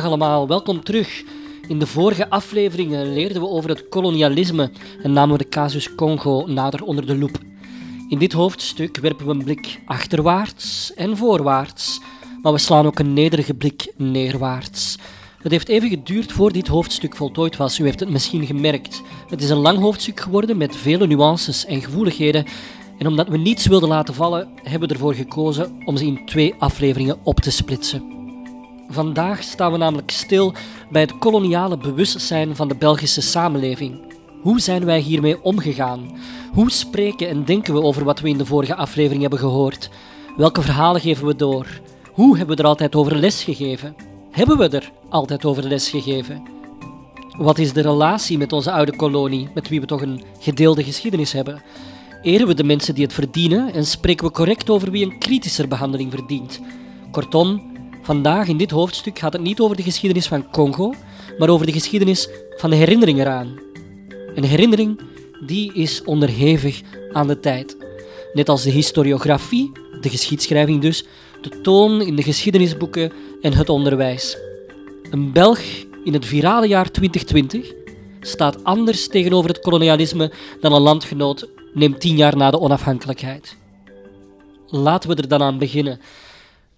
Dag allemaal, welkom terug. In de vorige afleveringen leerden we over het kolonialisme en namen we de casus Congo nader onder de loep. In dit hoofdstuk werpen we een blik achterwaarts en voorwaarts, maar we slaan ook een nederige blik neerwaarts. Het heeft even geduurd voor dit hoofdstuk voltooid was, u heeft het misschien gemerkt. Het is een lang hoofdstuk geworden met vele nuances en gevoeligheden. En omdat we niets wilden laten vallen, hebben we ervoor gekozen om ze in twee afleveringen op te splitsen. Vandaag staan we namelijk stil bij het koloniale bewustzijn van de Belgische samenleving. Hoe zijn wij hiermee omgegaan? Hoe spreken en denken we over wat we in de vorige aflevering hebben gehoord? Welke verhalen geven we door? Hoe hebben we er altijd over les gegeven? Hebben we er altijd over les gegeven? Wat is de relatie met onze oude kolonie, met wie we toch een gedeelde geschiedenis hebben? Eren we de mensen die het verdienen en spreken we correct over wie een kritischer behandeling verdient? Kortom, Vandaag in dit hoofdstuk gaat het niet over de geschiedenis van Congo, maar over de geschiedenis van de herinnering eraan. Een herinnering die is onderhevig aan de tijd. Net als de historiografie, de geschiedschrijving dus, de toon in de geschiedenisboeken en het onderwijs. Een Belg in het virale jaar 2020 staat anders tegenover het kolonialisme dan een landgenoot neemt tien jaar na de onafhankelijkheid. Laten we er dan aan beginnen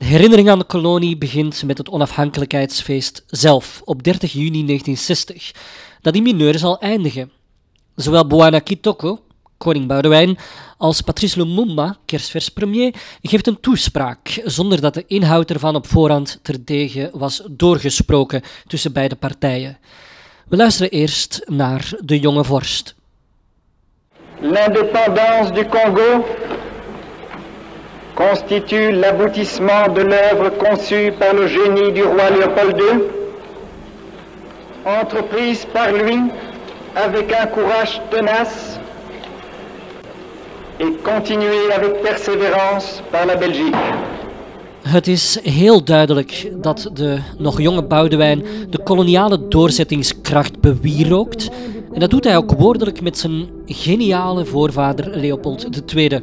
herinnering aan de kolonie begint met het onafhankelijkheidsfeest zelf op 30 juni 1960, dat in mineur zal eindigen. Zowel Bwana Kitoko, koning Boudewijn, als Patrice Lumumba, kerstvers premier, geeft een toespraak zonder dat de inhoud ervan op voorhand terdege was doorgesproken tussen beide partijen. We luisteren eerst naar de jonge vorst. L'indépendance du Congo constitue l'aboutissement de l'œuvre conçue par le génie du roi Léopold II, entreprise par lui avec un courage tenace et continuée avec persévérance par la Belgique. Het is heel duidelijk dat de nog jonge Boudewijn de koloniale doorzettingskracht bewierookt. En dat doet hij ook woordelijk met zijn geniale voorvader Leopold II.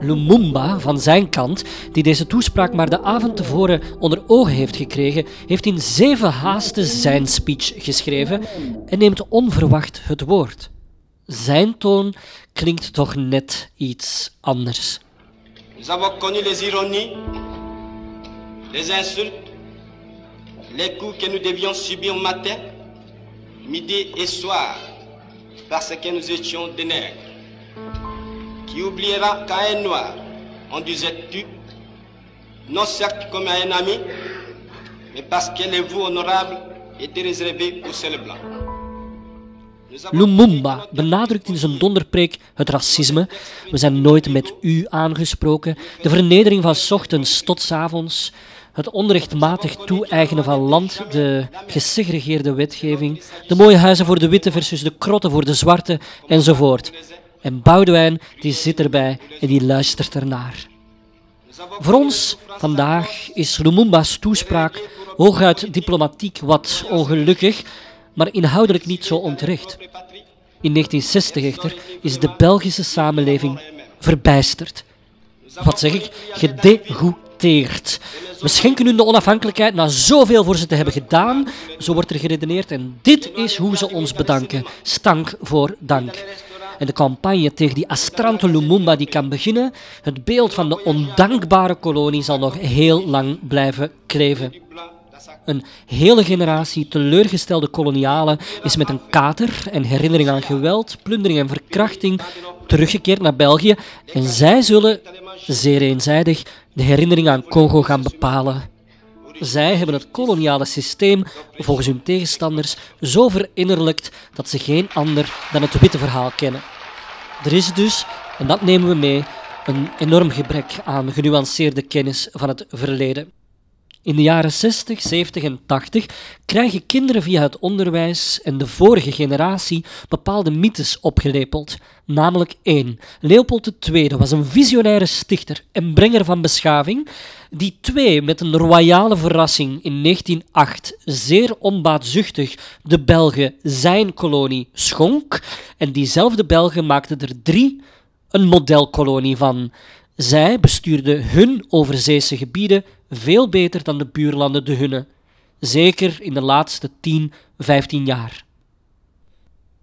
Lumumba van zijn kant, die deze toespraak maar de avond tevoren onder ogen heeft gekregen, heeft in zeven haasten zijn speech geschreven en neemt onverwacht het woord. Zijn toon klinkt toch net iets anders. Nous avons connu les ironies, les insultes, les coups que nous devions subir matin, midi et soir, parce que nous étions. Qui oubliera qu'à un noir, on disait tu, non certes comme à un ami, mais parce que les vous honorables étaient réservés aux seuls blancs. Lumumba benadrukt in zijn donderpreek het racisme. We zijn nooit met u aangesproken. De vernedering van ochtends tot avonds. Het onrechtmatig toe-eigenen van land, de gesegregeerde wetgeving, de mooie huizen voor de witte versus de krotten voor de zwarte, enzovoort. En Boudewijn die zit erbij en die luistert ernaar. Voor ons vandaag is Lumumba's toespraak hooguit diplomatiek wat ongelukkig, maar inhoudelijk niet zo onterecht. In 1960 echter is de Belgische samenleving verbijsterd. Wat zeg ik? Gedegoûteerd. We schenken hun de onafhankelijkheid na zoveel voor ze te hebben gedaan. Zo wordt er geredeneerd en dit is hoe ze ons bedanken. Stank voor dank en de campagne tegen die Astrante Lumumba die kan beginnen, het beeld van de ondankbare kolonie zal nog heel lang blijven kleven. Een hele generatie teleurgestelde kolonialen is met een kater en herinnering aan geweld, plundering en verkrachting teruggekeerd naar België en zij zullen, zeer eenzijdig, de herinnering aan Congo gaan bepalen. Zij hebben het koloniale systeem volgens hun tegenstanders zo verinnerlijkt dat ze geen ander dan het witte verhaal kennen. Er is dus, en dat nemen we mee, een enorm gebrek aan genuanceerde kennis van het verleden. In de jaren 60, 70 en 80 krijgen kinderen via het onderwijs en de vorige generatie bepaalde mythes opgelepeld. Namelijk één. Leopold II was een visionaire stichter en brenger van beschaving, die twee met een royale verrassing in 1908 zeer onbaatzuchtig de Belgen zijn kolonie schonk. En diezelfde Belgen maakten er drie een modelkolonie van. Zij bestuurden hun overzeese gebieden veel beter dan de buurlanden de hunne. zeker in de laatste 10, 15 jaar.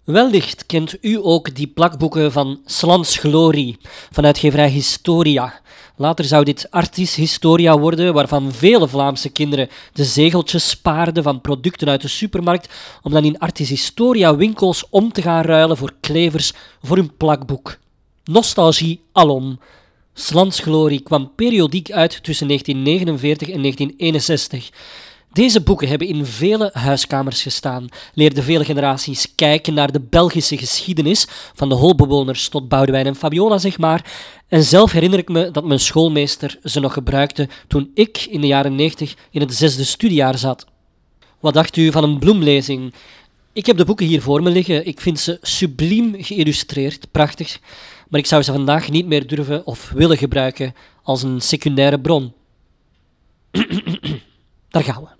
Wellicht kent u ook die plakboeken van Slans Glorie van uitgeverij Historia. Later zou dit Artis Historia worden, waarvan vele Vlaamse kinderen de zegeltjes spaarden van producten uit de supermarkt, om dan in Artis Historia winkels om te gaan ruilen voor klevers voor hun plakboek. Nostalgie alom. Slans Glorie kwam periodiek uit tussen 1949 en 1961. Deze boeken hebben in vele huiskamers gestaan, leerden vele generaties kijken naar de Belgische geschiedenis, van de holbewoners tot Boudewijn en Fabiola, zeg maar. En zelf herinner ik me dat mijn schoolmeester ze nog gebruikte toen ik in de jaren 90 in het zesde studiejaar zat. Wat dacht u van een bloemlezing? Ik heb de boeken hier voor me liggen. Ik vind ze subliem geïllustreerd, prachtig. Maar ik zou ze vandaag niet meer durven of willen gebruiken als een secundaire bron. Daar gaan we.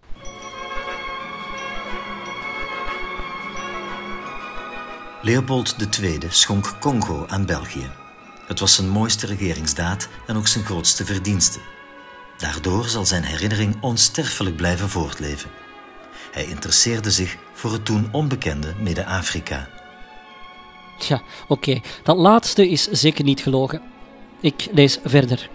Leopold II schonk Congo aan België. Het was zijn mooiste regeringsdaad en ook zijn grootste verdienste. Daardoor zal zijn herinnering onsterfelijk blijven voortleven. Hij interesseerde zich voor het toen onbekende Midden-Afrika. Tja, oké. Dat laatste is zeker niet gelogen. Ik lees verder.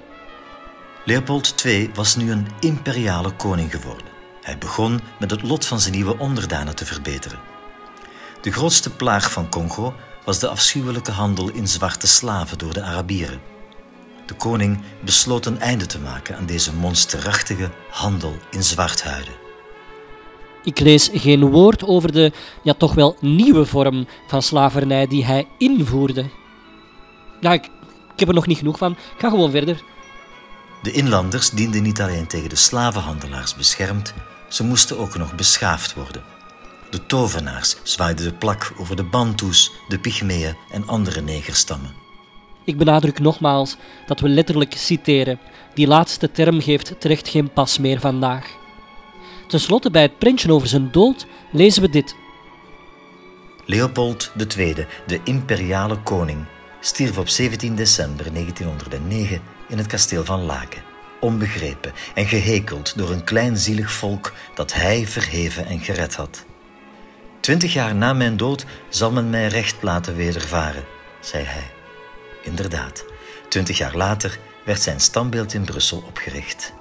Leopold II was nu een imperiale koning geworden. Hij begon met het lot van zijn nieuwe onderdanen te verbeteren. De grootste plaag van Congo was de afschuwelijke handel in zwarte slaven door de Arabieren. De koning besloot een einde te maken aan deze monsterachtige handel in zwarthuiden. Ik lees geen woord over de ja, toch wel nieuwe vorm van slavernij die hij invoerde. Ja, ik, ik heb er nog niet genoeg van. Ik ga gewoon verder. De inlanders dienden niet alleen tegen de slavenhandelaars beschermd, ze moesten ook nog beschaafd worden. De tovenaars zwaaiden de plak over de Bantoes, de Pygmeeën en andere negerstammen. Ik benadruk nogmaals dat we letterlijk citeren. Die laatste term geeft terecht geen pas meer vandaag. Ten slotte, bij het prentje over zijn dood, lezen we dit. Leopold II, de imperiale koning, stierf op 17 december 1909 in het kasteel van Laken, onbegrepen en gehekeld door een kleinzielig volk dat hij verheven en gered had. Twintig jaar na mijn dood zal men mij recht laten wedervaren, zei hij. Inderdaad, twintig jaar later werd zijn standbeeld in Brussel opgericht.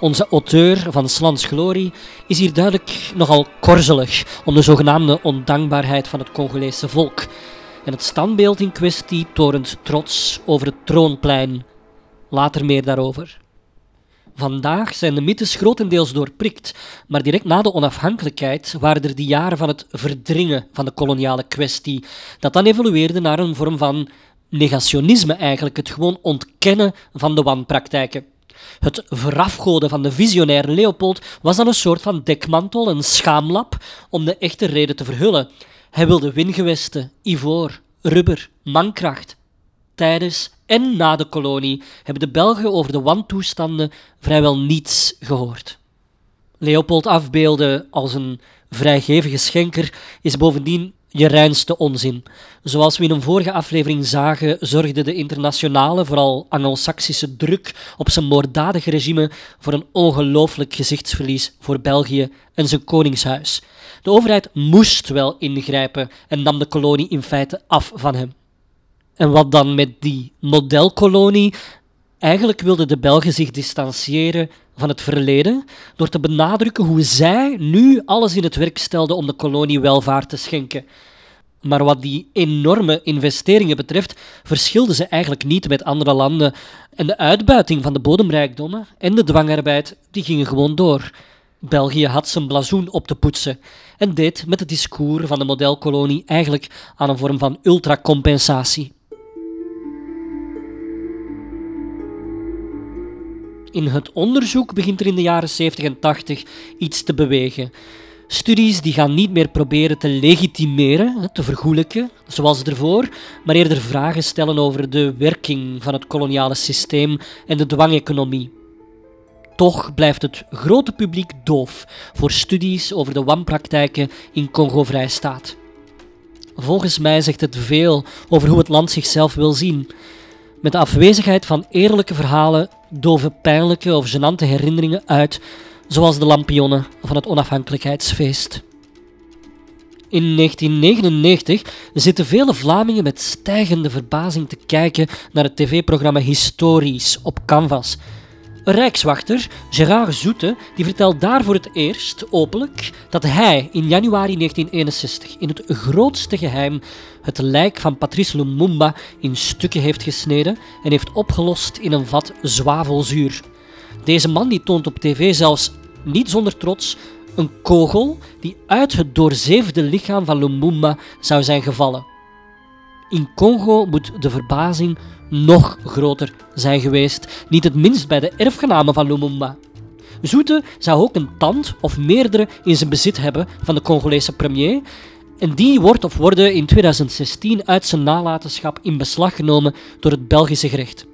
Onze auteur van Slans Glorie is hier duidelijk nogal korzelig om de zogenaamde ondankbaarheid van het Congolese volk. En het standbeeld in kwestie torent trots over het troonplein. Later meer daarover. Vandaag zijn de mythes grotendeels doorprikt, maar direct na de onafhankelijkheid waren er die jaren van het verdringen van de koloniale kwestie, dat dan evolueerde naar een vorm van negationisme eigenlijk, het gewoon ontkennen van de wanpraktijken. Het verafgoden van de visionaire Leopold was dan een soort van dekmantel, een schaamlap, om de echte reden te verhullen. Hij wilde wingewesten, ivoor, rubber, mankracht. Tijdens en na de kolonie hebben de Belgen over de wantoestanden vrijwel niets gehoord. Leopold afbeelden als een vrijgevige schenker is bovendien je reinste onzin. Zoals we in een vorige aflevering zagen, zorgde de internationale, vooral Anglo-Saxische druk op zijn moorddadige regime voor een ongelooflijk gezichtsverlies voor België en zijn koningshuis. De overheid moest wel ingrijpen en nam de kolonie in feite af van hem. En wat dan met die modelkolonie? Eigenlijk wilden de Belgen zich distancieren van het verleden door te benadrukken hoe zij nu alles in het werk stelden om de kolonie welvaart te schenken. Maar wat die enorme investeringen betreft, verschilden ze eigenlijk niet met andere landen. En de uitbuiting van de bodemrijkdommen en de dwangarbeid, die gingen gewoon door. België had zijn blazoen op te poetsen en deed met het discours van de modelkolonie eigenlijk aan een vorm van ultracompensatie. In het onderzoek begint er in de jaren 70 en 80 iets te bewegen. Studies die gaan niet meer proberen te legitimeren, te vergoelijken, zoals ervoor, maar eerder vragen stellen over de werking van het koloniale systeem en de dwangeconomie. Toch blijft het grote publiek doof voor studies over de wanpraktijken in Congo-Vrijstaat. Volgens mij zegt het veel over hoe het land zichzelf wil zien. Met de afwezigheid van eerlijke verhalen doven pijnlijke of genante herinneringen uit, zoals de lampionnen van het onafhankelijkheidsfeest. In 1999 zitten vele Vlamingen met stijgende verbazing te kijken naar het tv-programma Historisch op Canvas. Rijkswachter, Gérard Zoete, die vertelt daar voor het eerst openlijk dat hij in januari 1961 in het grootste geheim het lijk van Patrice Lumumba in stukken heeft gesneden en heeft opgelost in een vat zwavelzuur. Deze man die toont op tv zelfs niet zonder trots een kogel die uit het doorzeefde lichaam van Lumumba zou zijn gevallen. In Congo moet de verbazing nog groter zijn geweest, niet het minst bij de erfgenamen van Lumumba. Zoete zou ook een tand of meerdere in zijn bezit hebben van de Congolese premier, en die wordt of worden in 2016 uit zijn nalatenschap in beslag genomen door het Belgische gerecht.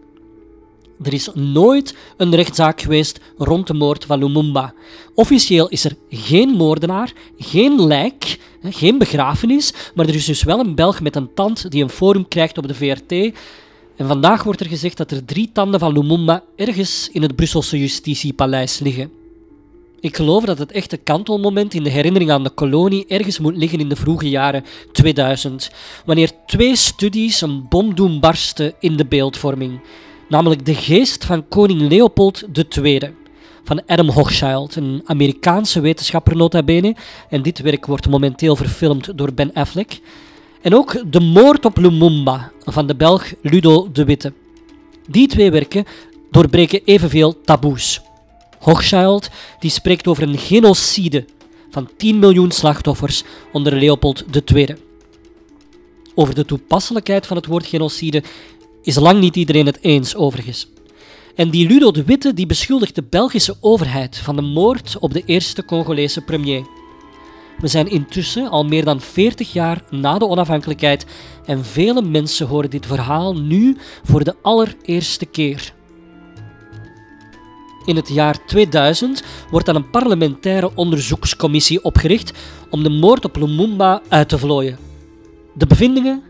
Er is nooit een rechtszaak geweest rond de moord van Lumumba. Officieel is er geen moordenaar, geen lijk, geen begrafenis, maar er is dus wel een Belg met een tand die een forum krijgt op de VRT. En vandaag wordt er gezegd dat er drie tanden van Lumumba ergens in het Brusselse justitiepaleis liggen. Ik geloof dat het echte kantelmoment in de herinnering aan de kolonie ergens moet liggen in de vroege jaren 2000, wanneer twee studies een bom doen barsten in de beeldvorming namelijk De Geest van Koning Leopold II van Adam Hochschild, een Amerikaanse wetenschapper nota bene. En dit werk wordt momenteel verfilmd door Ben Affleck. En ook De Moord op Lumumba van de Belg Ludo de Witte. Die twee werken doorbreken evenveel taboes. Hochschild die spreekt over een genocide van 10 miljoen slachtoffers onder Leopold II. Over de toepasselijkheid van het woord genocide is lang niet iedereen het eens, overigens. En die Ludo de Witte die beschuldigt de Belgische overheid van de moord op de eerste Congolese premier. We zijn intussen al meer dan 40 jaar na de onafhankelijkheid en vele mensen horen dit verhaal nu voor de allereerste keer. In het jaar 2000 wordt dan een parlementaire onderzoekscommissie opgericht om de moord op Lumumba uit te vlooien. De bevindingen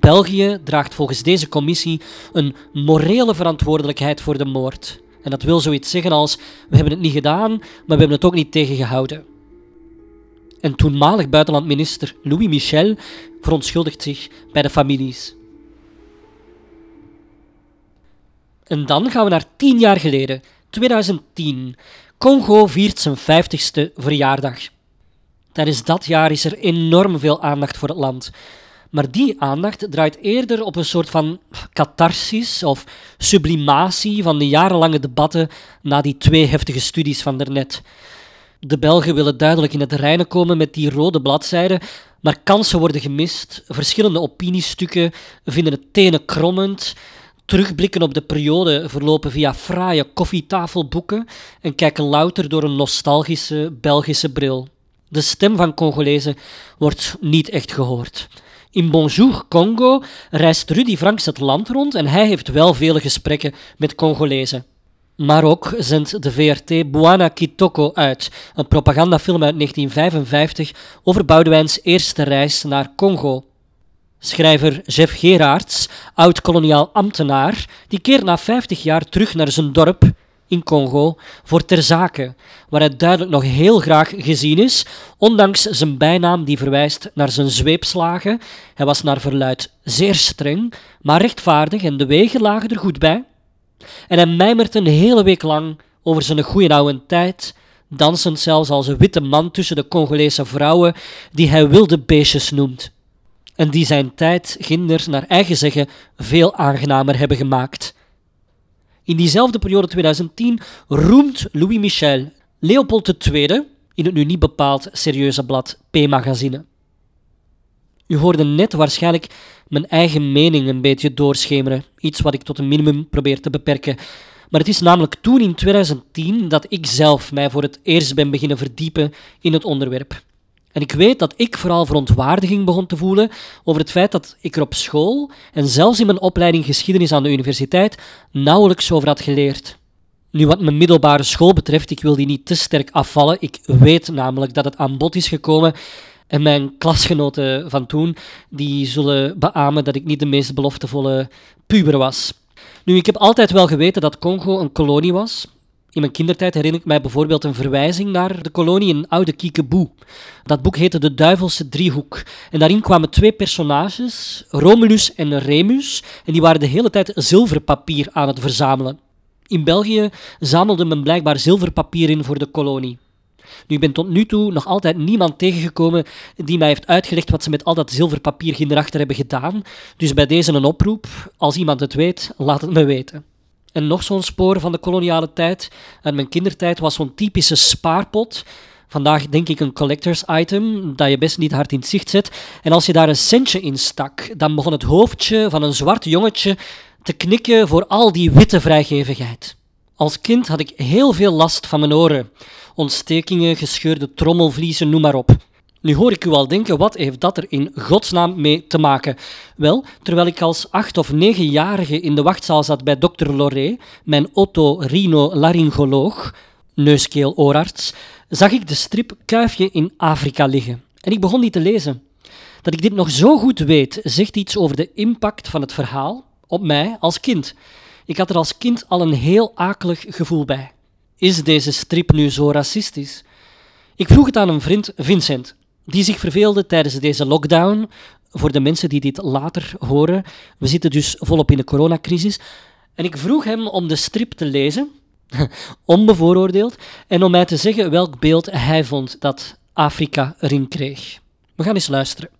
België draagt volgens deze commissie een morele verantwoordelijkheid voor de moord. En dat wil zoiets zeggen als: we hebben het niet gedaan, maar we hebben het ook niet tegengehouden. En toenmalig buitenlandminister Louis Michel verontschuldigt zich bij de families. En dan gaan we naar tien jaar geleden, 2010. Congo viert zijn 50ste verjaardag. Tijdens dat jaar is er enorm veel aandacht voor het land. Maar die aandacht draait eerder op een soort van catharsis of sublimatie van de jarenlange debatten na die twee heftige studies van daarnet. De Belgen willen duidelijk in het reinen komen met die rode bladzijden, maar kansen worden gemist. Verschillende opiniestukken vinden het tenen krommend. Terugblikken op de periode verlopen via fraaie koffietafelboeken en kijken louter door een nostalgische Belgische bril. De stem van Congolezen wordt niet echt gehoord. In Bonjour Congo reist Rudy Franks het land rond en hij heeft wel vele gesprekken met Congolezen. Maar ook zendt de VRT Buana Kitoko uit, een propagandafilm uit 1955 over Boudewijns eerste reis naar Congo. Schrijver Jeff Gerards, oud-koloniaal ambtenaar, die keert na 50 jaar terug naar zijn dorp in Congo voor ter zake, waar hij duidelijk nog heel graag gezien is, ondanks zijn bijnaam die verwijst naar zijn zweepslagen. Hij was naar verluid zeer streng, maar rechtvaardig en de wegen lagen er goed bij. En hij mijmert een hele week lang over zijn goede oude tijd, dansend zelfs als een witte man tussen de Congolese vrouwen, die hij wilde beestjes noemt. En die zijn tijd, ginder, naar eigen zeggen, veel aangenamer hebben gemaakt. In diezelfde periode 2010 roemt Louis Michel Leopold II in het nu niet bepaald serieuze blad P-magazine. U hoorde net waarschijnlijk mijn eigen mening een beetje doorschemeren, iets wat ik tot een minimum probeer te beperken. Maar het is namelijk toen in 2010 dat ik zelf mij voor het eerst ben beginnen verdiepen in het onderwerp. En ik weet dat ik vooral verontwaardiging begon te voelen over het feit dat ik er op school en zelfs in mijn opleiding geschiedenis aan de universiteit nauwelijks over had geleerd. Nu, wat mijn middelbare school betreft, ik wil die niet te sterk afvallen. Ik weet namelijk dat het aan bod is gekomen. En mijn klasgenoten van toen, die zullen beamen dat ik niet de meest beloftevolle puber was. Nu, ik heb altijd wel geweten dat Congo een kolonie was. In mijn kindertijd herinner ik mij bijvoorbeeld een verwijzing naar de kolonie in Oude Kiekeboe. Dat boek heette De Duivelse Driehoek. En daarin kwamen twee personages, Romulus en Remus, en die waren de hele tijd zilverpapier aan het verzamelen. In België zamelde men blijkbaar zilverpapier in voor de kolonie. Nu, ik ben tot nu toe nog altijd niemand tegengekomen die mij heeft uitgelegd wat ze met al dat zilverpapier hierachter hebben gedaan. Dus bij deze een oproep. Als iemand het weet, laat het me weten. En nog zo'n spoor van de koloniale tijd uit mijn kindertijd was zo'n typische spaarpot. Vandaag denk ik een collectors item dat je best niet hard in het zicht zet. En als je daar een centje in stak, dan begon het hoofdje van een zwart jongetje te knikken voor al die witte vrijgevigheid. Als kind had ik heel veel last van mijn oren. Ontstekingen, gescheurde trommelvliezen, noem maar op. Nu hoor ik u al denken, wat heeft dat er in godsnaam mee te maken? Wel, terwijl ik als acht- of negenjarige in de wachtzaal zat bij dokter Loré, mijn otorino-laryngoloog, neuskeel-oorarts, zag ik de strip Kuifje in Afrika liggen. En ik begon die te lezen. Dat ik dit nog zo goed weet, zegt iets over de impact van het verhaal op mij als kind. Ik had er als kind al een heel akelig gevoel bij. Is deze strip nu zo racistisch? Ik vroeg het aan een vriend, Vincent, die zich verveelde tijdens deze lockdown. Voor de mensen die dit later horen, we zitten dus volop in de coronacrisis. En ik vroeg hem om de strip te lezen, onbevooroordeeld, en om mij te zeggen welk beeld hij vond dat Afrika erin kreeg. We gaan eens luisteren.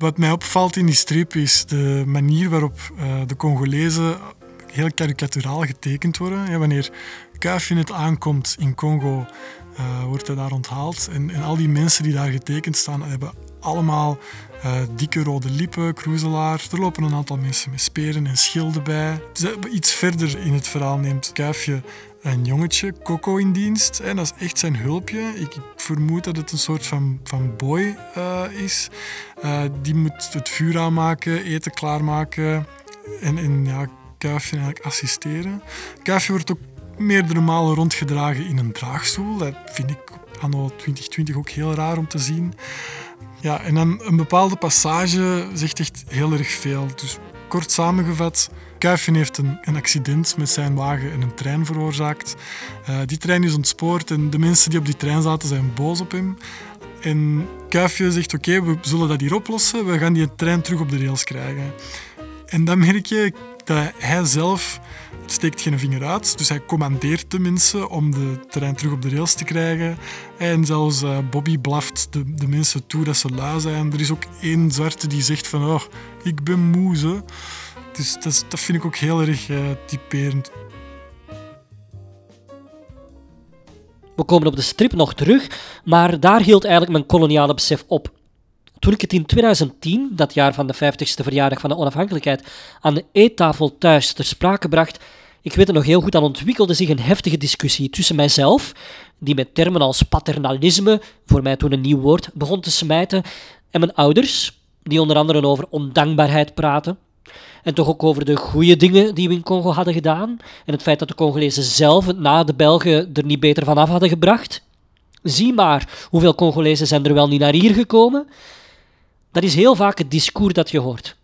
Wat mij opvalt in die strip is de manier waarop uh, de Congolezen heel karikaturaal getekend worden. Ja, wanneer Kuifje net aankomt in Congo, uh, wordt hij daar onthaald. En, en, al die mensen die daar getekend staan, hebben allemaal uh, dikke rode lippen, kroezelaar. Er lopen een aantal mensen met speren en schilden bij. Dus iets verder in het verhaal neemt Kuifje een jongetje, Coco, in dienst. En dat is echt zijn hulpje. Ik, vermoed dat het een soort van, van boy uh, is. Uh, die moet het vuur aanmaken, eten klaarmaken en, en ja, Kuifje eigenlijk assisteren. Kuifje wordt ook meerdere malen rondgedragen in een draagstoel. Dat vind ik anno 2020 ook heel raar om te zien. Ja, en dan een bepaalde passage zegt echt heel erg veel. Dus kort samengevat, Kuifje heeft een, een, accident met zijn wagen en een trein veroorzaakt. Uh, die trein is ontspoord en de mensen die op die trein zaten zijn boos op hem. En Kuifje zegt, oké, we zullen dat hier oplossen. We gaan die trein terug op de rails krijgen. En dan merk je dat hij zelf steekt geen vinger uit. Dus hij commandeert de mensen om de trein terug op de rails te krijgen. En zelfs uh, Bobby blaft de, de, mensen toe dat ze lui zijn. Er is ook één zwarte die zegt van, oh, ik ben moe. Dus dat, dat, vind ik ook heel erg uh, typerend. We komen op de strip nog terug, maar daar hield eigenlijk mijn koloniale besef op. Toen ik het in 2010, dat jaar van de 50ste verjaardag van de onafhankelijkheid, aan de eettafel thuis ter sprake bracht, ik weet het nog heel goed, dan ontwikkelde zich een heftige discussie tussen mijzelf, die met termen als paternalisme, voor mij toen een nieuw woord, begon te smijten, en mijn ouders, die onder andere over ondankbaarheid praten, en toch ook over de goede dingen die we in Congo hadden gedaan, en het feit dat de Congolezen zelf na de Belgen er niet beter van af hadden gebracht. Zie maar hoeveel Congolezen zijn er wel niet naar hier gekomen. Dat is heel vaak het discours dat je hoort.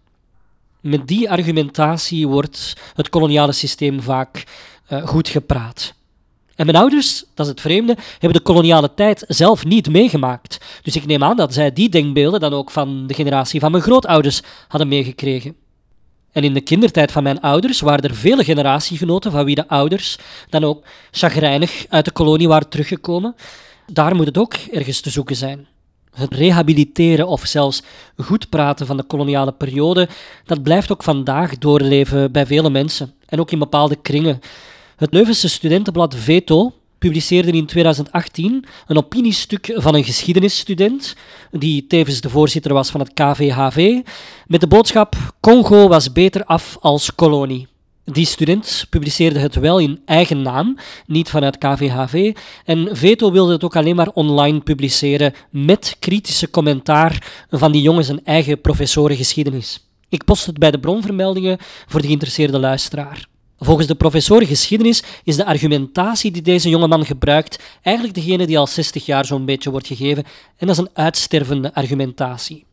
Met die argumentatie wordt het koloniale systeem vaak uh, goed gepraat. En mijn ouders, dat is het vreemde, hebben de koloniale tijd zelf niet meegemaakt. Dus ik neem aan dat zij die denkbeelden dan ook van de generatie van mijn grootouders hadden meegekregen. En in de kindertijd van mijn ouders waren er vele generatiegenoten van wie de ouders dan ook chagrijnig uit de kolonie waren teruggekomen. Daar moet het ook ergens te zoeken zijn. Het rehabiliteren of zelfs goed praten van de koloniale periode, dat blijft ook vandaag doorleven bij vele mensen en ook in bepaalde kringen. Het Leuvense studentenblad Veto publiceerde in 2018 een opiniestuk van een geschiedenisstudent, die tevens de voorzitter was van het KVHV, met de boodschap Congo was beter af als kolonie. Die student publiceerde het wel in eigen naam, niet vanuit KVHV, en Veto wilde het ook alleen maar online publiceren met kritische commentaar van die jongens zijn eigen professoren geschiedenis. Ik post het bij de bronvermeldingen voor de geïnteresseerde luisteraar. Volgens de professor geschiedenis is de argumentatie die deze jongeman gebruikt eigenlijk degene die al 60 jaar zo'n beetje wordt gegeven, en dat is een uitstervende argumentatie.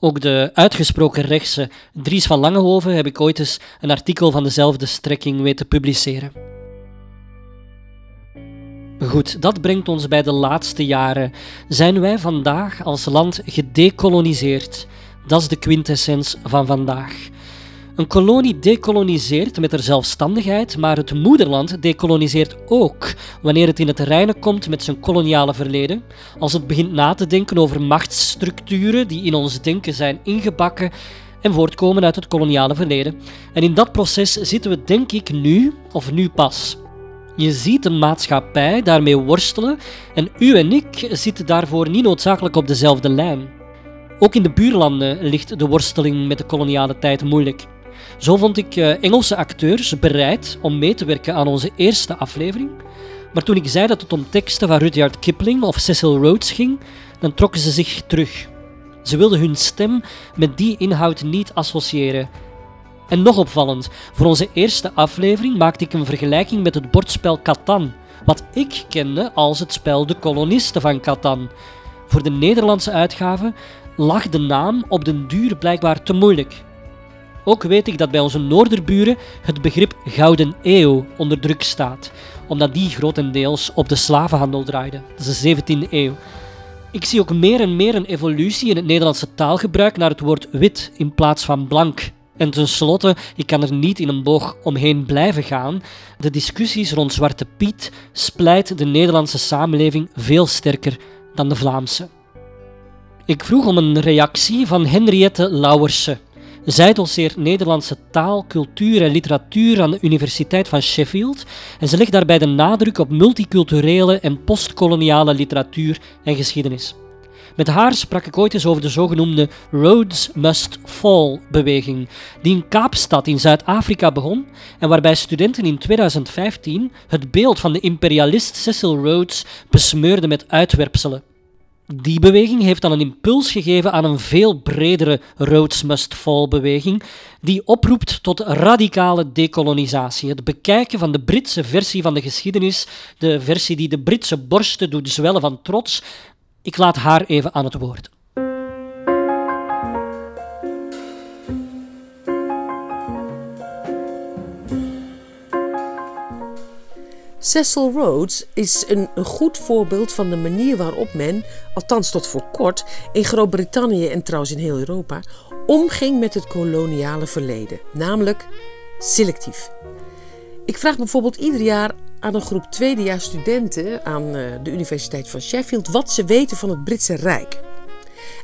Ook de uitgesproken rechtse Dries van Langehoven heb ik ooit eens een artikel van dezelfde strekking weten publiceren. Goed, dat brengt ons bij de laatste jaren. Zijn wij vandaag als land gedecoloniseerd? Dat is de quintessens van vandaag. Een kolonie dekoloniseert met haar zelfstandigheid, maar het moederland dekoloniseert ook wanneer het in het reinen komt met zijn koloniale verleden, als het begint na te denken over machtsstructuren die in ons denken zijn ingebakken en voortkomen uit het koloniale verleden. En in dat proces zitten we denk ik nu, of nu pas. Je ziet de maatschappij daarmee worstelen en u en ik zitten daarvoor niet noodzakelijk op dezelfde lijn. Ook in de buurlanden ligt de worsteling met de koloniale tijd moeilijk. Zo vond ik uh, Engelse acteurs bereid om mee te werken aan onze eerste aflevering. Maar toen ik zei dat het om teksten van Rudyard Kipling of Cecil Rhodes ging, dan trokken ze zich terug. Ze wilden hun stem met die inhoud niet associëren. En nog opvallend, voor onze eerste aflevering maakte ik een vergelijking met het bordspel Catan, wat ik kende als het spel De Kolonisten van Catan. Voor de Nederlandse uitgave lag de naam op den duur blijkbaar te moeilijk. Ook weet ik dat bij onze noorderburen het begrip Gouden Eeuw onder druk staat, omdat die grotendeels op de slavenhandel draaide. Dat is de 17e eeuw. Ik zie ook meer en meer een evolutie in het Nederlandse taalgebruik naar het woord wit in plaats van blank. En tenslotte, ik kan er niet in een boog omheen blijven gaan. De discussies rond Zwarte Piet splijt de Nederlandse samenleving veel sterker dan de Vlaamse. Ik vroeg om een reactie van Henriette Lauwersen. Zij doseert Nederlandse taal, cultuur en literatuur aan de Universiteit van Sheffield en ze legt daarbij de nadruk op multiculturele en postkoloniale literatuur en geschiedenis. Met haar sprak ik ooit eens over de zogenoemde Rhodes Must Fall beweging, die in Kaapstad in Zuid-Afrika begon en waarbij studenten in 2015 het beeld van de imperialist Cecil Rhodes besmeurden met uitwerpselen. Die beweging heeft dan een impuls gegeven aan een veel bredere Rhodes Must Fall beweging, die oproept tot radicale dekolonisatie. Het bekijken van de Britse versie van de geschiedenis, de versie die de Britse borsten doet zwellen van trots. Ik laat haar even aan het woord. Cecil Rhodes is een, goed voorbeeld van de manier waarop men, althans tot voor kort, in Groot-Brittannië en trouwens in heel Europa, omging met het koloniale verleden, namelijk selectief. Ik vraag bijvoorbeeld ieder jaar aan een groep tweedejaars studenten aan eh, de Universiteit van Sheffield wat ze weten van het Britse Rijk.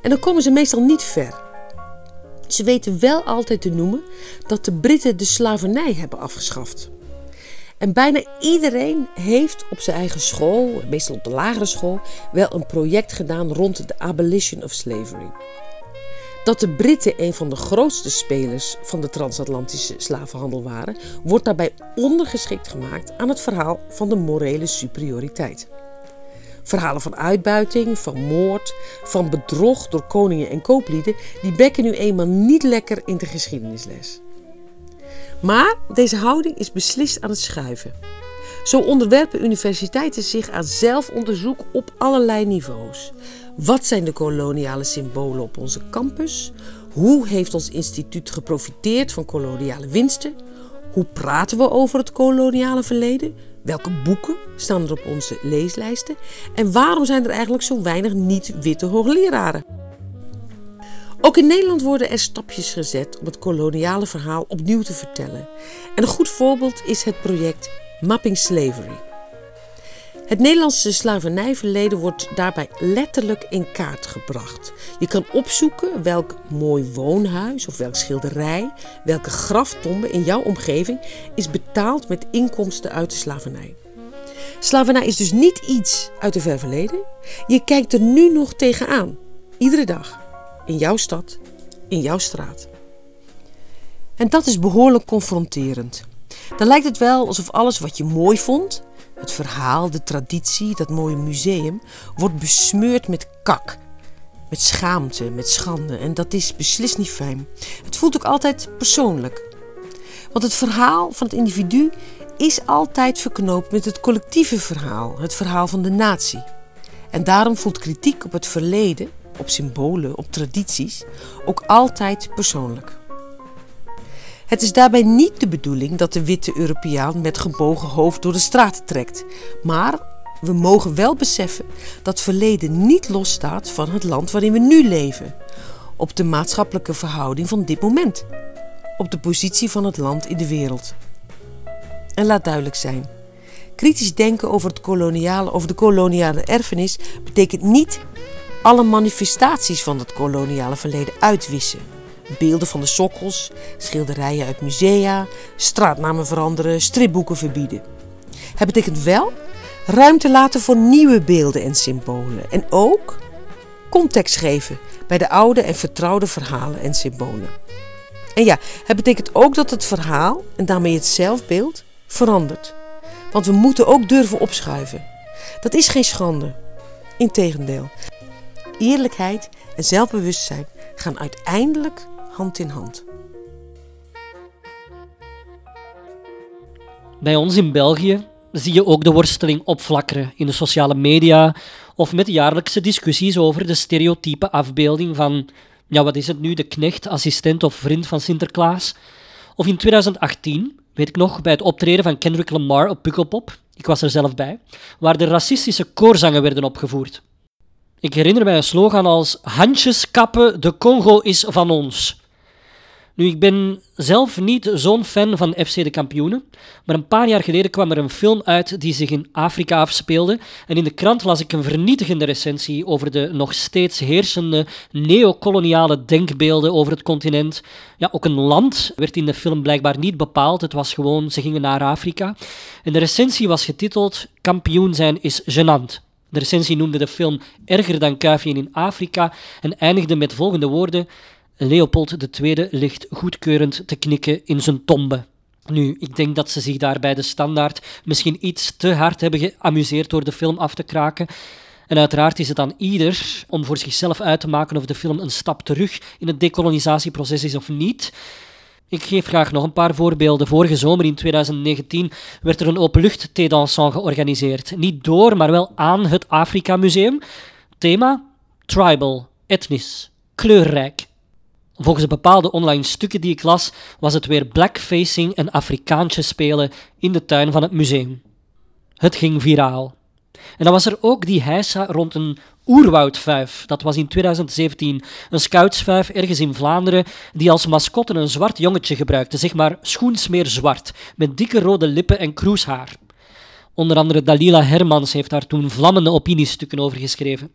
En dan komen ze meestal niet ver. Ze weten wel altijd te noemen dat de Britten de slavernij hebben afgeschaft. En bijna iedereen heeft op zijn eigen school, meestal op de lagere school, wel een project gedaan rond de abolition of slavery. Dat de Britten een van de grootste spelers van de transatlantische slavenhandel waren, wordt daarbij ondergeschikt gemaakt aan het verhaal van de morele superioriteit. Verhalen van uitbuiting, van moord, van bedrog door koningen en kooplieden, die bekken nu eenmaal niet lekker in de geschiedenisles. Maar deze houding is beslist aan het schuiven. Zo onderwerpen universiteiten zich aan zelfonderzoek op allerlei niveaus. Wat zijn de koloniale symbolen op onze campus? Hoe heeft ons instituut geprofiteerd van koloniale winsten? Hoe praten we over het koloniale verleden? Welke boeken staan er op onze leeslijsten? En waarom zijn er eigenlijk zo weinig niet-witte hoogleraren? Ook in Nederland worden er stapjes gezet om het koloniale verhaal opnieuw te vertellen. En een goed voorbeeld is het project Mapping Slavery. Het Nederlandse slavernijverleden wordt daarbij letterlijk in kaart gebracht. Je kan opzoeken welk mooi woonhuis of welk schilderij, welke graftombe in jouw omgeving is betaald met inkomsten uit de slavernij. Slavernij is dus niet iets uit het ver verleden. Je kijkt er nu nog tegenaan, iedere dag in jouw stad, in jouw straat. En dat is behoorlijk confronterend. Dan lijkt het wel alsof alles wat je mooi vond, het verhaal, de traditie, dat mooie museum, wordt besmeurd met kak. Met schaamte, met schande. En dat is beslist niet fijn. Het voelt ook altijd persoonlijk. Want het verhaal van het individu is altijd verknoopt met het collectieve verhaal, het verhaal van de natie. En daarom voelt kritiek op het verleden, op symbolen, op tradities, ook altijd persoonlijk. Het is daarbij niet de bedoeling dat de witte Europeaan met gebogen hoofd door de straat trekt, maar we mogen wel beseffen dat verleden niet losstaat van het land waarin we nu leven, op de maatschappelijke verhouding van dit moment, op de positie van het land in de wereld. En laat duidelijk zijn: kritisch denken over, het koloniale, over de koloniale erfenis betekent niet alle manifestaties van het koloniale verleden uitwissen. Beelden van de sokkels, schilderijen uit musea, straatnamen veranderen, stripboeken verbieden. Het betekent wel ruimte laten voor nieuwe beelden en symbolen. En ook context geven bij de oude en vertrouwde verhalen en symbolen. En ja, het betekent ook dat het verhaal en daarmee het zelfbeeld verandert. Want we moeten ook durven opschuiven. Dat is geen schande. Integendeel. Eerlijkheid en zelfbewustzijn gaan uiteindelijk hand in hand. Bij ons in België zie je ook de worsteling opflakkeren in de sociale media of met jaarlijkse discussies over de stereotype afbeelding van, ja, wat is het nu, de knecht, assistent of vriend van Sinterklaas. Of in 2018, weet ik nog, bij het optreden van Kendrick Lamar op Pukkelpop, ik was er zelf bij, waar de racistische koorzangen werden opgevoerd. Ik herinner mij een slogan als handjes kappen, de Congo is van ons. Nu, ik ben zelf niet zo'n fan van FC de Kampioenen, maar een paar jaar geleden kwam er een film uit die zich in Afrika afspeelde en in de krant las ik een vernietigende recensie over de nog steeds heersende neocoloniale denkbeelden over het continent. Ja, ook een land werd in de film blijkbaar niet bepaald, het was gewoon, ze gingen naar Afrika. En de recensie was getiteld Kampioen zijn is gênant. De recensie noemde de film Erger dan Kuifje in Afrika en eindigde met volgende woorden Leopold II ligt goedkeurend te knikken in zijn tombe. Nu, ik denk dat ze zich daar bij de standaard misschien iets te hard hebben geamuseerd door de film af te kraken. En uiteraard is het aan ieder om voor zichzelf uit te maken of de film een stap terug in het decolonisatieproces is of niet. Ik geef graag nog een paar voorbeelden. Vorige zomer in 2019 werd er een openlucht thé georganiseerd. Niet door, maar wel aan het Afrika Museum. Thema: tribal, etnisch, kleurrijk. Volgens bepaalde online stukken die ik las, was het weer blackfacing en Afrikaantje spelen in de tuin van het museum. Het ging viraal. En dan was er ook die heisa rond een oerwoudvuif. Dat was in 2017 een scoutsvuif ergens in Vlaanderen die als mascotte een zwart jongetje gebruikte, zeg maar schoensmeer zwart, met dikke rode lippen en kroeshaar. Onder andere Dalila Hermans heeft daar toen vlammende opiniestukken over geschreven.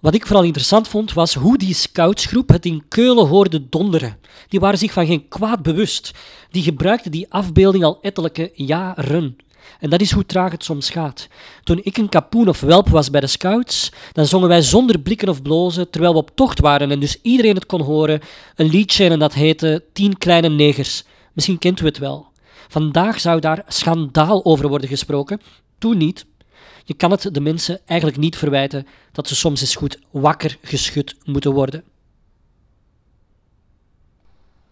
Wat ik vooral interessant vond, was hoe die scoutsgroep het in Keulen hoorde donderen. Die waren zich van geen kwaad bewust. Die gebruikten die afbeelding al ettelijke jaren. En dat is hoe traag het soms gaat. Toen ik een kapoen of welp was bij de scouts, dan zongen wij zonder blikken of blozen, terwijl we op tocht waren en dus iedereen het kon horen, een liedje en dat heette Tien Kleine Negers. Misschien kent u het wel. Vandaag zou daar schandaal over worden gesproken. Toen niet. Je kan het de mensen eigenlijk niet verwijten dat ze soms eens goed wakker geschud moeten worden.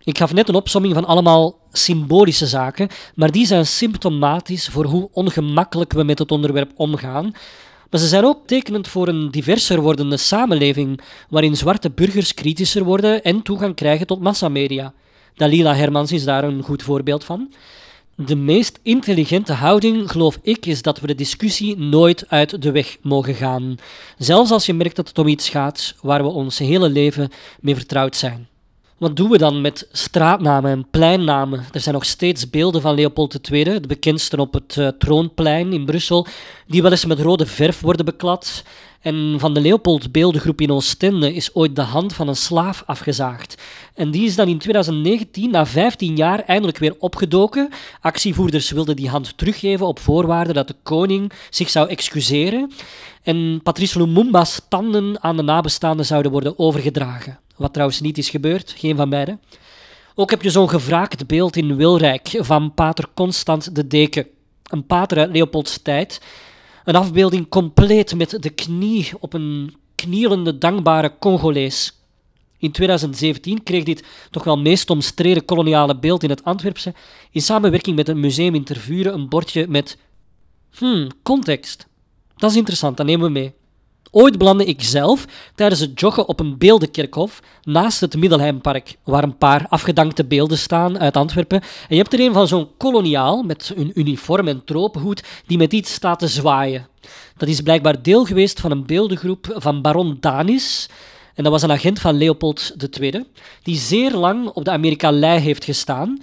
Ik gaf net een opsomming van allemaal symbolische zaken, maar die zijn symptomatisch voor hoe ongemakkelijk we met het onderwerp omgaan. Maar ze zijn ook tekenend voor een diverser wordende samenleving, waarin zwarte burgers kritischer worden en toegang krijgen tot massamedia. Dalila Hermans is daar een goed voorbeeld van. De meest intelligente houding, geloof ik, is dat we de discussie nooit uit de weg mogen gaan. Zelfs als je merkt dat het om iets gaat waar we ons hele leven mee vertrouwd zijn. Wat doen we dan met straatnamen en pleinnamen? Er zijn nog steeds beelden van Leopold II, de bekendste op het uh, Troonplein in Brussel, die wel eens met rode verf worden beklad. En van de Leopold beeldengroep in Oostende is ooit de hand van een slaaf afgezaagd. En die is dan in 2019, na 15 jaar, eindelijk weer opgedoken. Actievoerders wilden die hand teruggeven op voorwaarde dat de koning zich zou excuseren. En Patrice Lumumba's tanden aan de nabestaanden zouden worden overgedragen. Wat trouwens niet is gebeurd, geen van beiden. Ook heb je zo'n gevraagd beeld in Wilrijk van pater Constant de Deken. Een pater uit Leopolds tijd. Een afbeelding compleet met de knie op een knielende, dankbare Congolees. In 2017 kreeg dit toch wel meest omstreden koloniale beeld in het Antwerpse in samenwerking met een museum in Tervuren een bordje met hmm, context. Dat is interessant, dat nemen we mee. Ooit belandde ik zelf tijdens het joggen op een beeldenkerkhof naast het Middelheimpark, waar een paar afgedankte beelden staan uit Antwerpen. En je hebt er een van zo'n koloniaal met een uniform en tropenhoed die met iets staat te zwaaien. Dat is blijkbaar deel geweest van een beeldengroep van baron Danis. En dat was een agent van Leopold II, die zeer lang op de Amerika-lei heeft gestaan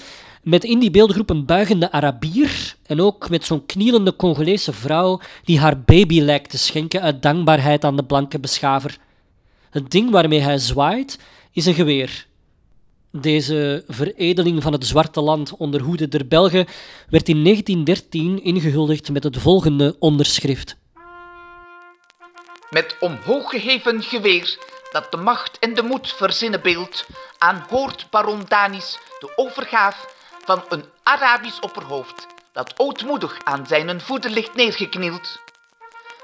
met in die beeldgroep een buigende Arabier en ook met zo'n knielende Congolese vrouw die haar baby lijkt te schenken uit dankbaarheid aan de blanke beschaver. Het ding waarmee hij zwaait is een geweer. Deze veredeling van het zwarte land onder hoede der Belgen werd in 1913 ingehuldigd met het volgende onderschrift. Met omhooggeheven geweer dat de macht en de moed verzinnen beeld, aanhoort baron Danis de overgaaf van een Arabisch opperhoofd dat ootmoedig aan zijn voeten ligt neergeknield.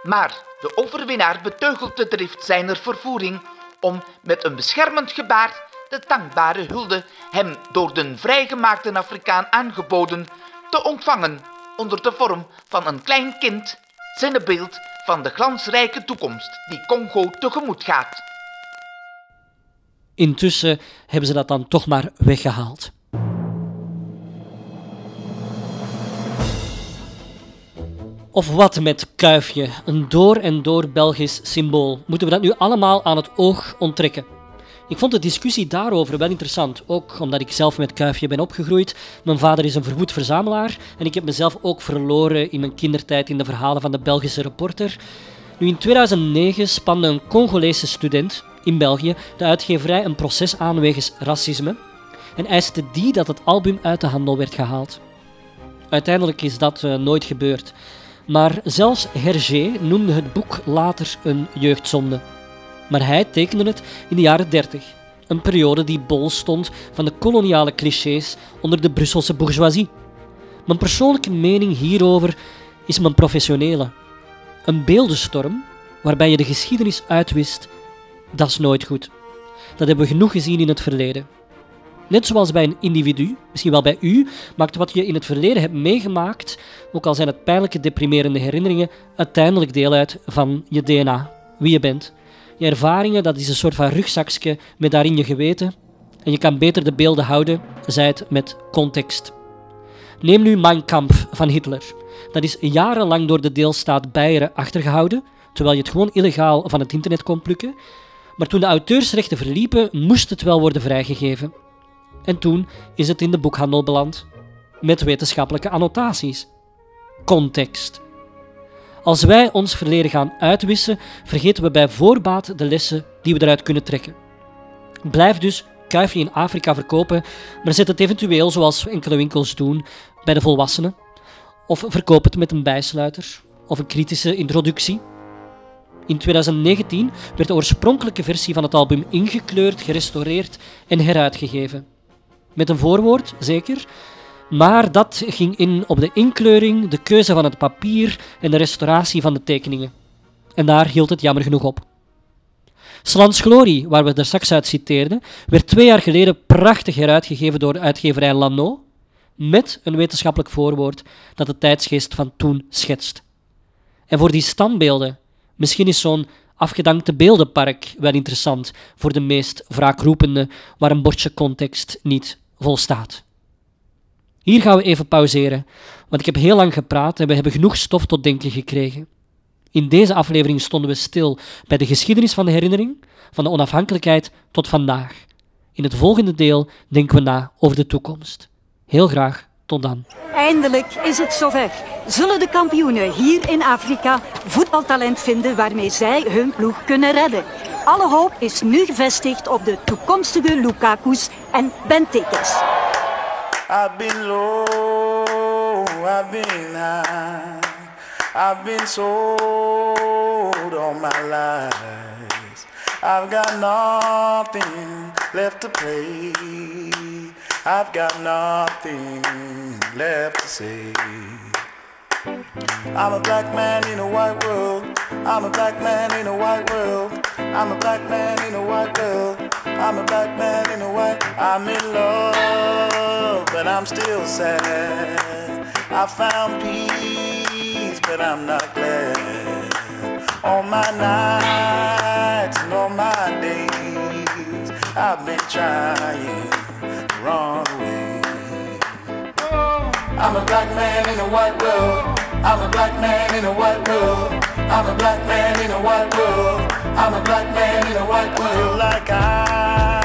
Maar de overwinnaar beteugelt de drift zijner vervoering om met een beschermend gebaar de dankbare hulde hem door de vrijgemaakte Afrikaan aangeboden te ontvangen onder de vorm van een klein kind, zinnebeeld van de glansrijke toekomst die Congo tegemoet gaat. Intussen hebben ze dat dan toch maar weggehaald. Of wat met kuifje, een door en door Belgisch symbool? Moeten we dat nu allemaal aan het oog onttrekken? Ik vond de discussie daarover wel interessant, ook omdat ik zelf met kuifje ben opgegroeid. Mijn vader is een verwoed verzamelaar en ik heb mezelf ook verloren in mijn kindertijd in de verhalen van de Belgische reporter. Nu, in 2009 spande een Congolese student in België de uitgeverij een proces aan wegens racisme en eiste die dat het album uit de handel werd gehaald. Uiteindelijk is dat uh, nooit gebeurd. Maar zelfs Hergé noemde het boek later een jeugdzonde. Maar hij tekende het in de jaren 30, een periode die bol stond van de koloniale clichés onder de Brusselse bourgeoisie. Mijn persoonlijke mening hierover is mijn professionele. Een beeldenstorm waarbij je de geschiedenis uitwist, dat is nooit goed. Dat hebben we genoeg gezien in het verleden. Net zoals bij een individu, misschien wel bij u, maakt wat je in het verleden hebt meegemaakt, ook al zijn het pijnlijke, deprimerende herinneringen, uiteindelijk deel uit van je DNA, wie je bent. Je ervaringen, dat is een soort van rugzakje met daarin je geweten. En je kan beter de beelden houden, zij het met context. Neem nu Mein Kampf van Hitler. Dat is jarenlang door de deelstaat Beieren achtergehouden, terwijl je het gewoon illegaal van het internet kon plukken. Maar toen de auteursrechten verliepen, moest het wel worden vrijgegeven. En toen is het in de boekhandel beland, met wetenschappelijke annotaties. Context. Als wij ons verleden gaan uitwissen, vergeten we bij voorbaat de lessen die we eruit kunnen trekken. Blijf dus kuifje in Afrika verkopen, maar zet het eventueel, zoals enkele winkels doen, bij de volwassenen. Of verkoop het met een bijsluiter of een kritische introductie. In 2019 werd de oorspronkelijke versie van het album ingekleurd, gerestaureerd en heruitgegeven. Met een voorwoord, zeker. Maar dat ging in op de inkleuring, de keuze van het papier en de restauratie van de tekeningen. En daar hield het jammer genoeg op. Slans Glory, waar we er straks uit citeerden, werd twee jaar geleden prachtig heruitgegeven door de uitgeverij Lano, met een wetenschappelijk voorwoord dat de tijdsgeest van toen schetst. En voor die standbeelden, misschien is zo'n afgedankte beeldenpark wel interessant voor de meest wraakroepende, waar een bordje context niet volstaat. Hier gaan we even pauzeren, want ik heb heel lang gepraat en we hebben genoeg stof tot denken gekregen. In deze aflevering stonden we stil bij de geschiedenis van de herinnering, van de onafhankelijkheid tot vandaag. In het volgende deel denken we na over de toekomst. Heel graag, tot dan. Eindelijk is het zover. Zullen de kampioenen hier in Afrika voetbaltalent vinden waarmee zij hun ploeg kunnen redden? Alle hoop is nu gevestigd op de toekomstige Lukaku's en Bentekes. I've been low, I've been high, I've sold all my life. I've got nothing left to play. I've got nothing left to say. I'm a black man in a white world I'm a black man in a white world. I'm a black man in a white world. I'm a black man in a white. I'm in love, but I'm still sad. I found peace, but I'm not glad. All my nights and all my days, I've been trying I'm a black man in a white world. I'm a black man in a white world. I'm a black man in a white world. I'm a black man in a white world. Like I